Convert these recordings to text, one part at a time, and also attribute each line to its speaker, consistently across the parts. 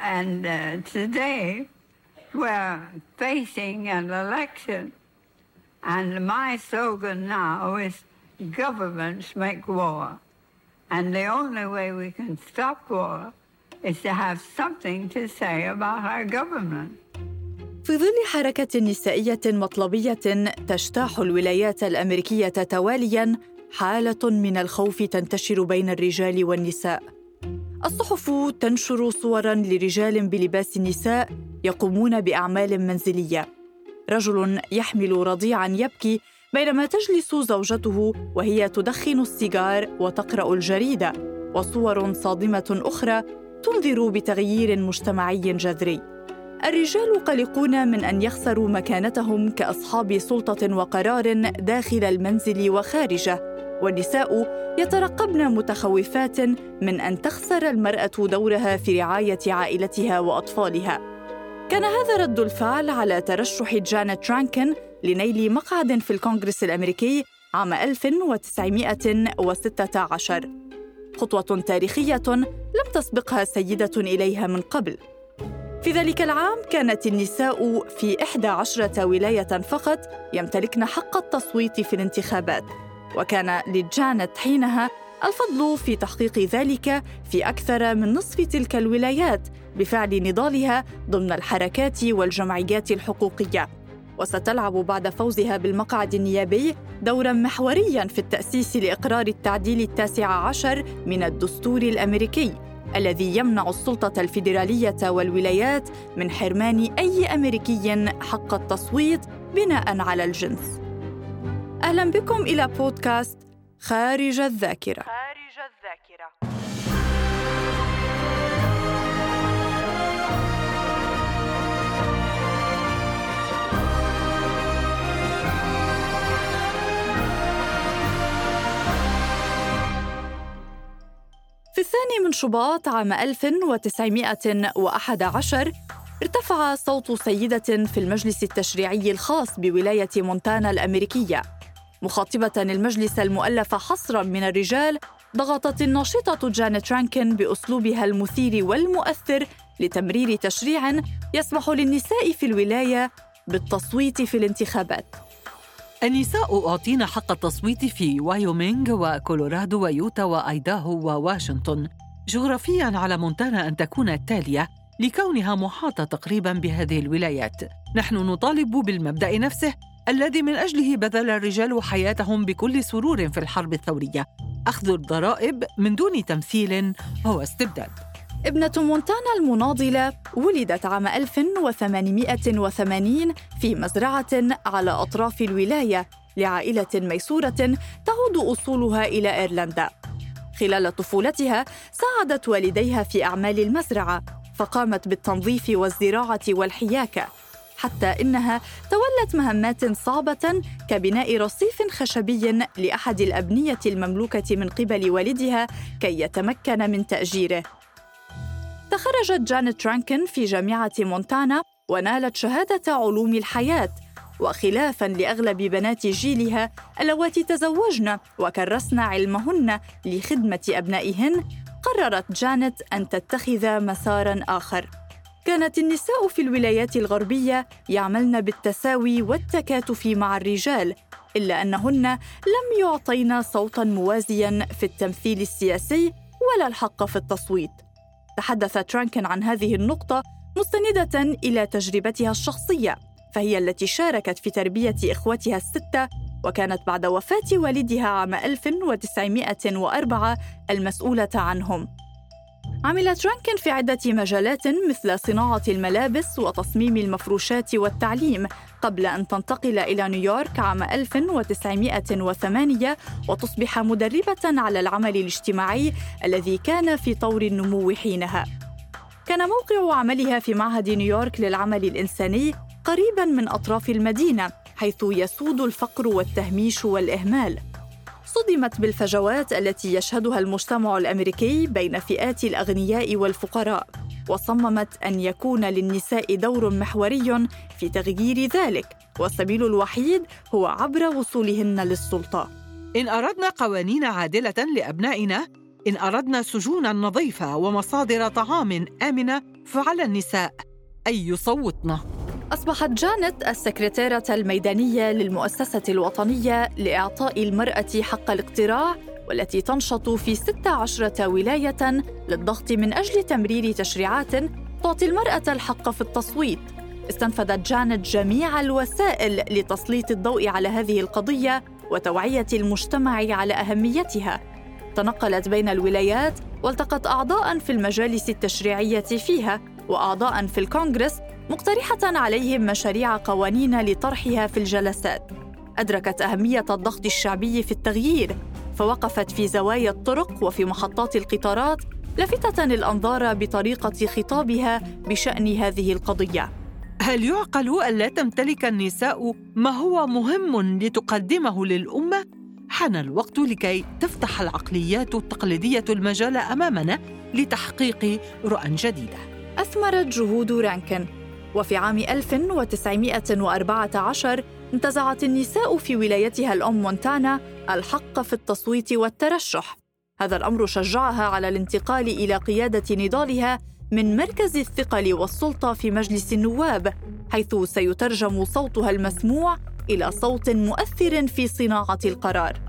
Speaker 1: And uh, today we're facing an election. And my slogan now is governments make war. And the only way we can stop war is to have something to say about our government.
Speaker 2: في ظل حركة نسائية مطلبية تجتاح الولايات الأمريكية توالياً حالة من الخوف تنتشر بين الرجال والنساء. الصحف تنشر صوراً لرجال بلباس النساء يقومون بأعمال منزلية. رجل يحمل رضيعاً يبكي بينما تجلس زوجته وهي تدخن السيجار وتقرأ الجريدة، وصور صادمة أخرى تنذر بتغيير مجتمعي جذري. الرجال قلقون من أن يخسروا مكانتهم كأصحاب سلطة وقرار داخل المنزل وخارجه والنساء يترقبن متخوفات من أن تخسر المرأة دورها في رعاية عائلتها وأطفالها. كان هذا رد الفعل على ترشح جانيت رانكن لنيل مقعد في الكونغرس الأمريكي عام 1916 خطوة تاريخية لم تسبقها سيدة إليها من قبل. في ذلك العام كانت النساء في إحدى عشرة ولاية فقط يمتلكن حق التصويت في الانتخابات. وكان لجانت حينها الفضل في تحقيق ذلك في أكثر من نصف تلك الولايات بفعل نضالها ضمن الحركات والجمعيات الحقوقية وستلعب بعد فوزها بالمقعد النيابي دورا محوريا في التأسيس لإقرار التعديل التاسع عشر من الدستور الأمريكي الذي يمنع السلطة الفيدرالية والولايات من حرمان أي أمريكي حق التصويت بناء على الجنس. أهلا بكم إلى بودكاست خارج الذاكرة. خارج الذاكرة. في الثاني من شباط عام 1911 ارتفع صوت سيدة في المجلس التشريعي الخاص بولاية مونتانا الأمريكية مخاطبة المجلس المؤلف حصرا من الرجال ضغطت الناشطة جانيت رانكن بأسلوبها المثير والمؤثر لتمرير تشريع يسمح للنساء في الولاية بالتصويت في الانتخابات.
Speaker 3: النساء أعطين حق التصويت في وايومينغ وكولورادو ويوتا وأيداهو وواشنطن جغرافياً على مونتانا أن تكون التالية لكونها محاطة تقريباً بهذه الولايات. نحن نطالب بالمبدأ نفسه الذي من أجله بذل الرجال حياتهم بكل سرور في الحرب الثورية. أخذ الضرائب من دون تمثيل هو استبداد.
Speaker 2: ابنة مونتانا المناضلة ولدت عام 1880 في مزرعة على أطراف الولاية لعائلة ميسورة تعود أصولها إلى إيرلندا. خلال طفولتها ساعدت والديها في أعمال المزرعة، فقامت بالتنظيف والزراعة والحياكة، حتى إنها تولت مهمات صعبة كبناء رصيف خشبي لأحد الأبنية المملوكة من قبل والدها كي يتمكن من تأجيره. تخرجت جانيت رانكن في جامعة مونتانا ونالت شهادة علوم الحياة وخلافا لأغلب بنات جيلها اللواتي تزوجن وكرسن علمهن لخدمة أبنائهن قررت جانيت أن تتخذ مسارا آخر كانت النساء في الولايات الغربية يعملن بالتساوي والتكاتف مع الرجال إلا أنهن لم يعطين صوتا موازيا في التمثيل السياسي ولا الحق في التصويت. تحدث ترانكن عن هذه النقطة مستندة إلى تجربتها الشخصية فهي التي شاركت في تربية إخوتها الستة وكانت بعد وفاة والدها عام 1904 المسؤولة عنهم. عملت رانكن في عدة مجالات مثل صناعة الملابس وتصميم المفروشات والتعليم قبل أن تنتقل إلى نيويورك عام 1908 وتصبح مدربة على العمل الاجتماعي الذي كان في طور النمو حينها. كان موقع عملها في معهد نيويورك للعمل الإنساني قريبا من أطراف المدينة حيث يسود الفقر والتهميش والإهمال. صدمت بالفجوات التي يشهدها المجتمع الأمريكي بين فئات الأغنياء والفقراء وصممت أن يكون للنساء دور محوري في تغيير ذلك والسبيل الوحيد هو عبر وصولهن للسلطة.
Speaker 3: إن أردنا قوانين عادلة لأبنائنا إن أردنا سجونا نظيفة ومصادر طعام آمنة فعلى النساء أن يصوتن
Speaker 2: أصبحت جانت السكرتيرة الميدانية للمؤسسة الوطنية لإعطاء المرأة حق الاقتراع والتي تنشط في 16 ولاية للضغط من أجل تمرير تشريعات تعطي المرأة الحق في التصويت. استنفذت جانت جميع الوسائل لتسليط الضوء على هذه القضية وتوعية المجتمع على أهميتها. تنقلت بين الولايات والتقت أعضاء في المجالس التشريعية فيها وأعضاء في الكونغرس مقترحة عليهم مشاريع قوانين لطرحها في الجلسات. أدركت أهمية الضغط الشعبي في التغيير فوقفت في زوايا الطرق وفي محطات القطارات لافتة الأنظار بطريقة خطابها بشأن هذه القضية.
Speaker 3: هل يعقل ألا تمتلك النساء ما هو مهم لتقدمه للأمة؟ حان الوقت لكي تفتح العقليات التقليدية المجال أمامنا لتحقيق رؤى جديدة.
Speaker 2: أثمرت جهود رانكن وفي عام 1914 انتزعت النساء في ولايتها الأم مونتانا الحق في التصويت والترشح. هذا الأمر شجعها على الانتقال إلى قيادة نضالها من مركز الثقل والسلطة في مجلس النواب حيث سيترجم صوتها المسموع إلى صوت مؤثر في صناعة القرار.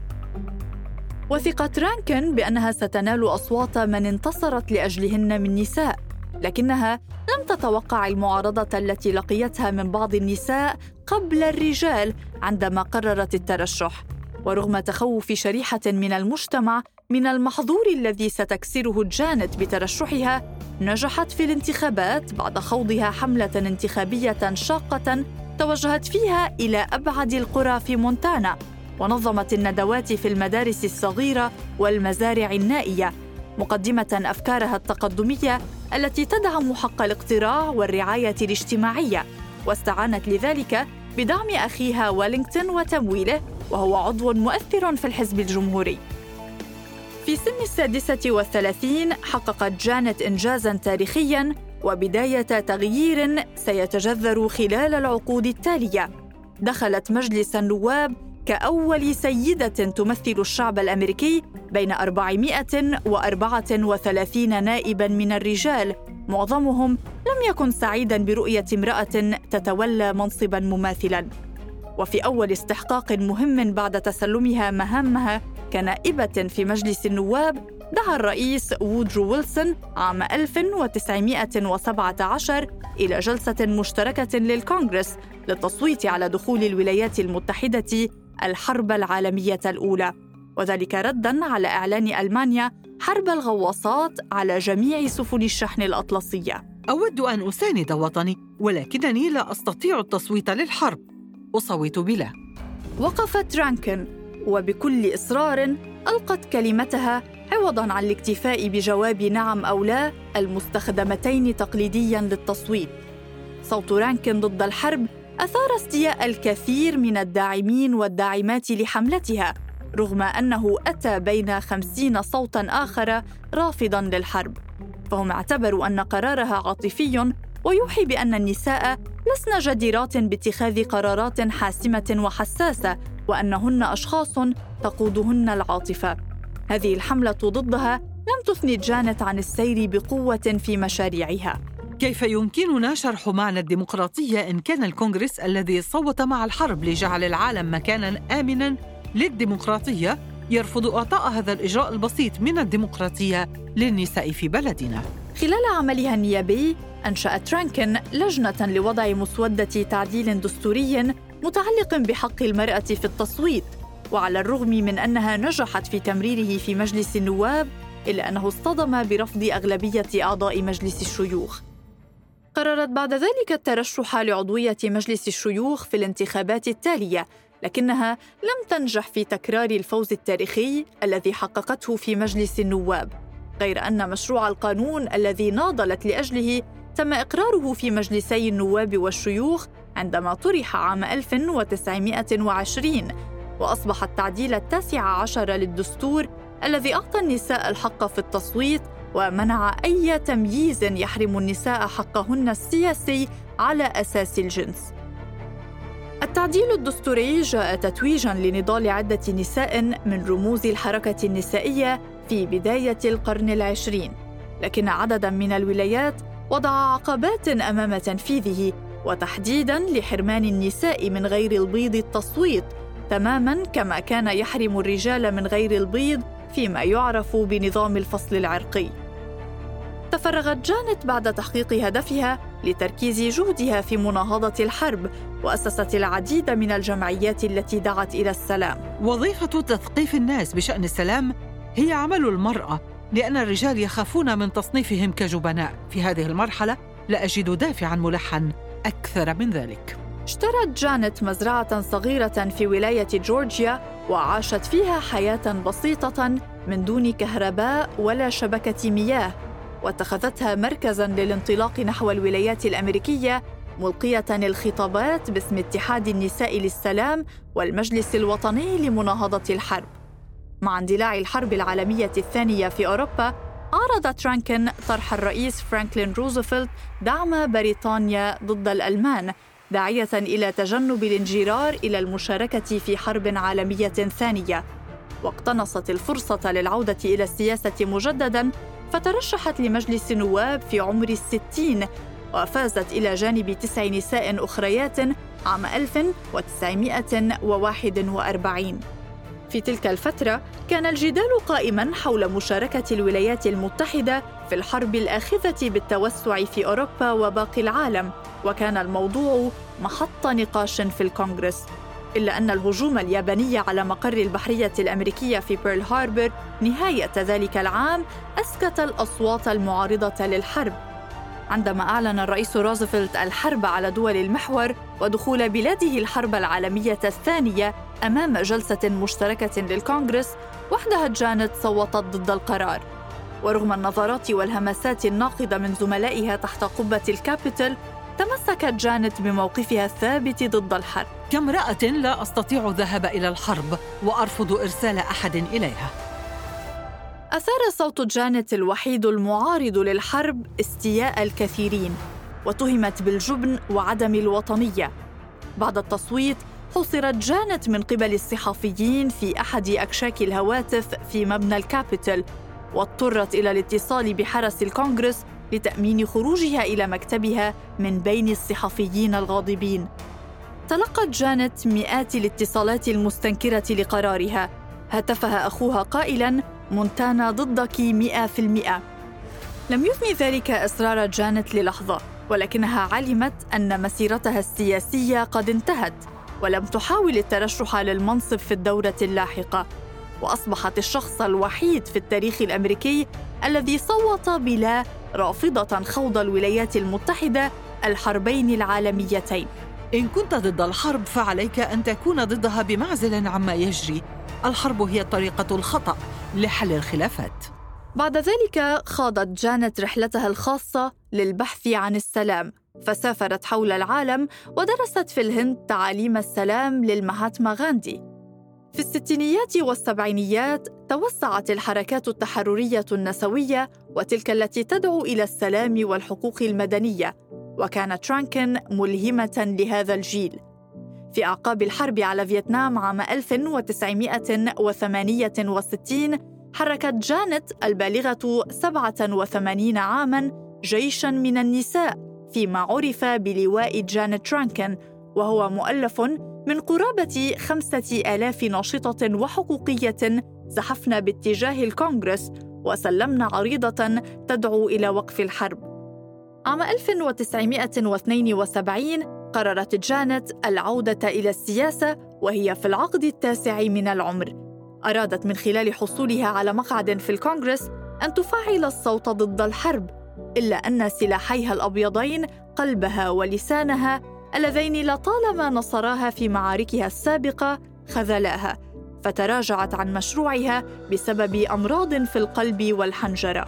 Speaker 2: وثقت رانكن بأنها ستنال أصوات من انتصرت لأجلهن من نساء. لكنها لم تتوقع المعارضة التي لقيتها من بعض النساء قبل الرجال عندما قررت الترشح. ورغم تخوف شريحة من المجتمع من المحظور الذي ستكسره جانت بترشحها نجحت في الانتخابات بعد خوضها حملة انتخابية شاقة توجهت فيها إلى أبعد القرى في مونتانا ونظمت الندوات في المدارس الصغيرة والمزارع النائية. مقدمة أفكارها التقدمية التي تدعم حق الاقتراع والرعاية الاجتماعية. واستعانت لذلك بدعم أخيها ويلينغتون وتمويله وهو عضو مؤثر في الحزب الجمهوري. في سن السادسة والثلاثين حققت جانت إنجازاً تاريخياً وبداية تغيير سيتجذر خلال العقود التالية. دخلت مجلس النواب كأول سيدة تمثل الشعب الأمريكي بين 434 نائباً من الرجال. معظمهم لم يكن سعيداً برؤية امرأة تتولى منصباً مماثلاً. وفي أول استحقاق مهم بعد تسلمها مهامها كنائبة في مجلس النواب دعا الرئيس وودرو ويلسون عام 1917 إلى جلسة مشتركة للكونغرس للتصويت على دخول الولايات المتحدة الحرب العالمية الأولى وذلك ردا على إعلان ألمانيا حرب الغواصات على جميع سفن الشحن الأطلسية.
Speaker 3: أود أن أساند وطني ولكنني لا أستطيع التصويت للحرب. أصوت بلا.
Speaker 2: وقفت رانكن وبكل إصرار ألقت كلمتها عوضا عن الاكتفاء بجواب نعم أو لا المستخدمتين تقليديا للتصويت. صوت رانكن ضد الحرب أثار استياء الكثير من الداعمين والداعمات لحملتها رغم أنه أتى بين خمسين صوتا آخر رافضا للحرب. فهم اعتبروا أن قرارها عاطفي ويوحي بأن النساء لسن جديرات باتخاذ قرارات حاسمة وحساسة وأنهن أشخاص تقودهن العاطفة. هذه الحملة ضدها لم تثني جانت عن السير بقوة في مشاريعها.
Speaker 3: كيف يمكننا شرح معنى الديمقراطية إن كان الكونغرس الذي صوت مع الحرب لجعل العالم مكانا آمنا للديمقراطية يرفض إعطاء هذا الإجراء البسيط من الديمقراطية للنساء في بلدنا.
Speaker 2: خلال عملها النيابي أنشأت رانكن لجنة لوضع مسودة تعديل دستوري متعلق بحق المرأة في التصويت. وعلى الرغم من أنها نجحت في تمريره في مجلس النواب إلا أنه اصطدم برفض أغلبية أعضاء مجلس الشيوخ. قررت بعد ذلك الترشح لعضوية مجلس الشيوخ في الانتخابات التالية لكنها لم تنجح في تكرار الفوز التاريخي الذي حققته في مجلس النواب غير أن مشروع القانون الذي ناضلت لأجله تم إقراره في مجلسي النواب والشيوخ عندما طرح عام 1920 وأصبح التعديل التاسع عشر للدستور الذي أعطى النساء الحق في التصويت ومنع أي تمييز يحرم النساء حقهن السياسي على أساس الجنس. التعديل الدستوري جاء تتويجا لنضال عدة نساء من رموز الحركة النسائية في بداية القرن العشرين لكن عددا من الولايات وضع عقبات أمام تنفيذه وتحديدا لحرمان النساء من غير البيض التصويت تماما كما كان يحرم الرجال من غير البيض فيما يعرف بنظام الفصل العرقي تفرغت جانت بعد تحقيق هدفها لتركيز جهدها في مناهضة الحرب وأسست العديد من الجمعيات التي دعت إلى السلام.
Speaker 3: وظيفة تثقيف الناس بشأن السلام هي عمل المرأة لأن الرجال يخافون من تصنيفهم كجبناء. في هذه المرحلة لا أجد دافعا ملحا أكثر من ذلك.
Speaker 2: اشترت جانت مزرعة صغيرة في ولاية جورجيا وعاشت فيها حياة بسيطة من دون كهرباء ولا شبكة مياه. واتخذتها مركزا للانطلاق نحو الولايات الأمريكية ملقية الخطابات باسم اتحاد النساء للسلام والمجلس الوطني لمناهضة الحرب. مع اندلاع الحرب العالمية الثانية في أوروبا عارضت رانكن طرح الرئيس فرانكلين روزفلت دعم بريطانيا ضد الألمان داعية إلى تجنب الانجرار إلى المشاركة في حرب عالمية ثانية. واقتنصت الفرصة للعودة إلى السياسة مجددا فترشحت لمجلس النواب في عمر الستين وفازت إلى جانب تسع نساء أخريات عام 1941 في تلك الفترة كان الجدال قائما حول مشاركة الولايات المتحدة في الحرب الآخذة بالتوسع في أوروبا وباقي العالم وكان الموضوع محط نقاش في الكونغرس. إلا أن الهجوم الياباني على مقر البحرية الأمريكية في بيرل هاربر نهاية ذلك العام أسكت الأصوات المعارضة للحرب. عندما أعلن الرئيس روزفلت الحرب على دول المحور ودخول بلاده الحرب العالمية الثانية أمام جلسة مشتركة للكونغرس وحدها جانت صوتت ضد القرار. ورغم النظرات والهمسات الناقضة من زملائها تحت قبة الكابيتول تمسكت جانت بموقفها الثابت ضد الحرب.
Speaker 3: كامرأة لا أستطيع الذهاب إلى الحرب وأرفض إرسال أحد إليها.
Speaker 2: أثار صوت جانت الوحيد المعارض للحرب استياء الكثيرين وتهمت بالجبن وعدم الوطنية. بعد التصويت حصرت جانت من قبل الصحفيين في أحد أكشاك الهواتف في مبنى الكابيتول واضطرت إلى الاتصال بحرس الكونغرس لتأمين خروجها إلى مكتبها من بين الصحفيين الغاضبين. تلقت جانت مئات الاتصالات المستنكرة لقرارها، هتفها أخوها قائلاً: مونتانا ضدك مئة في المئة. لم يثني ذلك إصرار جانت للحظة، ولكنها علمت أن مسيرتها السياسية قد انتهت، ولم تحاول الترشح للمنصب في الدورة اللاحقة. وأصبحت الشخص الوحيد في التاريخ الأمريكي الذي صوت بلا رافضة خوض الولايات المتحدة الحربين العالميتين.
Speaker 3: إن كنت ضد الحرب فعليك أن تكون ضدها بمعزل عما يجري. الحرب هي الطريقة الخطأ لحل الخلافات.
Speaker 2: بعد ذلك خاضت جانت رحلتها الخاصة للبحث عن السلام فسافرت حول العالم ودرست في الهند تعاليم السلام للمهاتما غاندي. في الستينيات والسبعينيات توسعت الحركات التحررية النسوية وتلك التي تدعو إلى السلام والحقوق المدنية وكان ترانكن ملهمة لهذا الجيل. في أعقاب الحرب على فيتنام عام 1968 حركت جانت البالغة 87 عاماً جيشاً من النساء فيما عرف بلواء جانت ترانكن وهو مؤلف من قرابة خمسة آلاف ناشطة وحقوقية زحفن باتجاه الكونغرس وسلمن عريضة تدعو إلى وقف الحرب. عام 1972 قررت جانت العودة إلى السياسة وهي في العقد التاسع من العمر. أرادت من خلال حصولها على مقعد في الكونغرس أن تفعل الصوت ضد الحرب، إلا أن سلاحيها الأبيضين قلبها ولسانها اللذين لطالما نصراها في معاركها السابقة خذلاها فتراجعت عن مشروعها بسبب أمراض في القلب والحنجرة.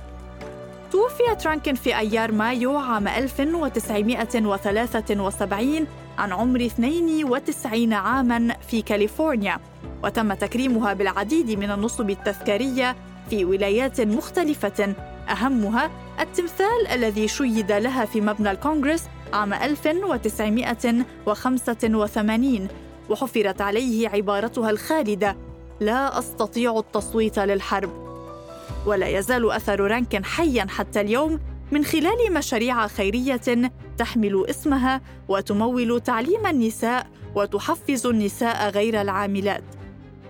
Speaker 2: توفي ترانكن في أيار مايو عام 1973 عن عمر 92 عاماً في كاليفورنيا وتم تكريمها بالعديد من النصب التذكارية في ولايات مختلفة. أهمها التمثال الذي شيد لها في مبنى الكونغرس عام 1985 وحفرت عليه عبارتها الخالدة لا أستطيع التصويت للحرب ولا يزال أثر رانكن حياً حتى اليوم من خلال مشاريع خيرية تحمل اسمها وتمول تعليم النساء وتحفز النساء غير العاملات.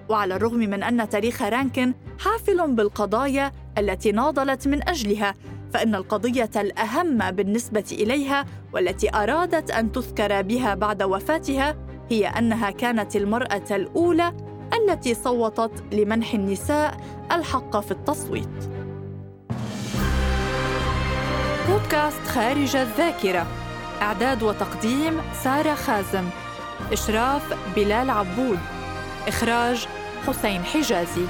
Speaker 2: وعلى الرغم من أن تاريخ رانكن حافل بالقضايا التي ناضلت من أجلها، فإن القضية الأهم بالنسبة إليها والتي أرادت أن تذكر بها بعد وفاتها هي أنها كانت المرأة الأولى التي صوتت لمنح النساء الحق في التصويت. بودكاست خارج الذاكرة. إعداد وتقديم سارة خازم. إشراف بلال عبود. إخراج حسين حجازي.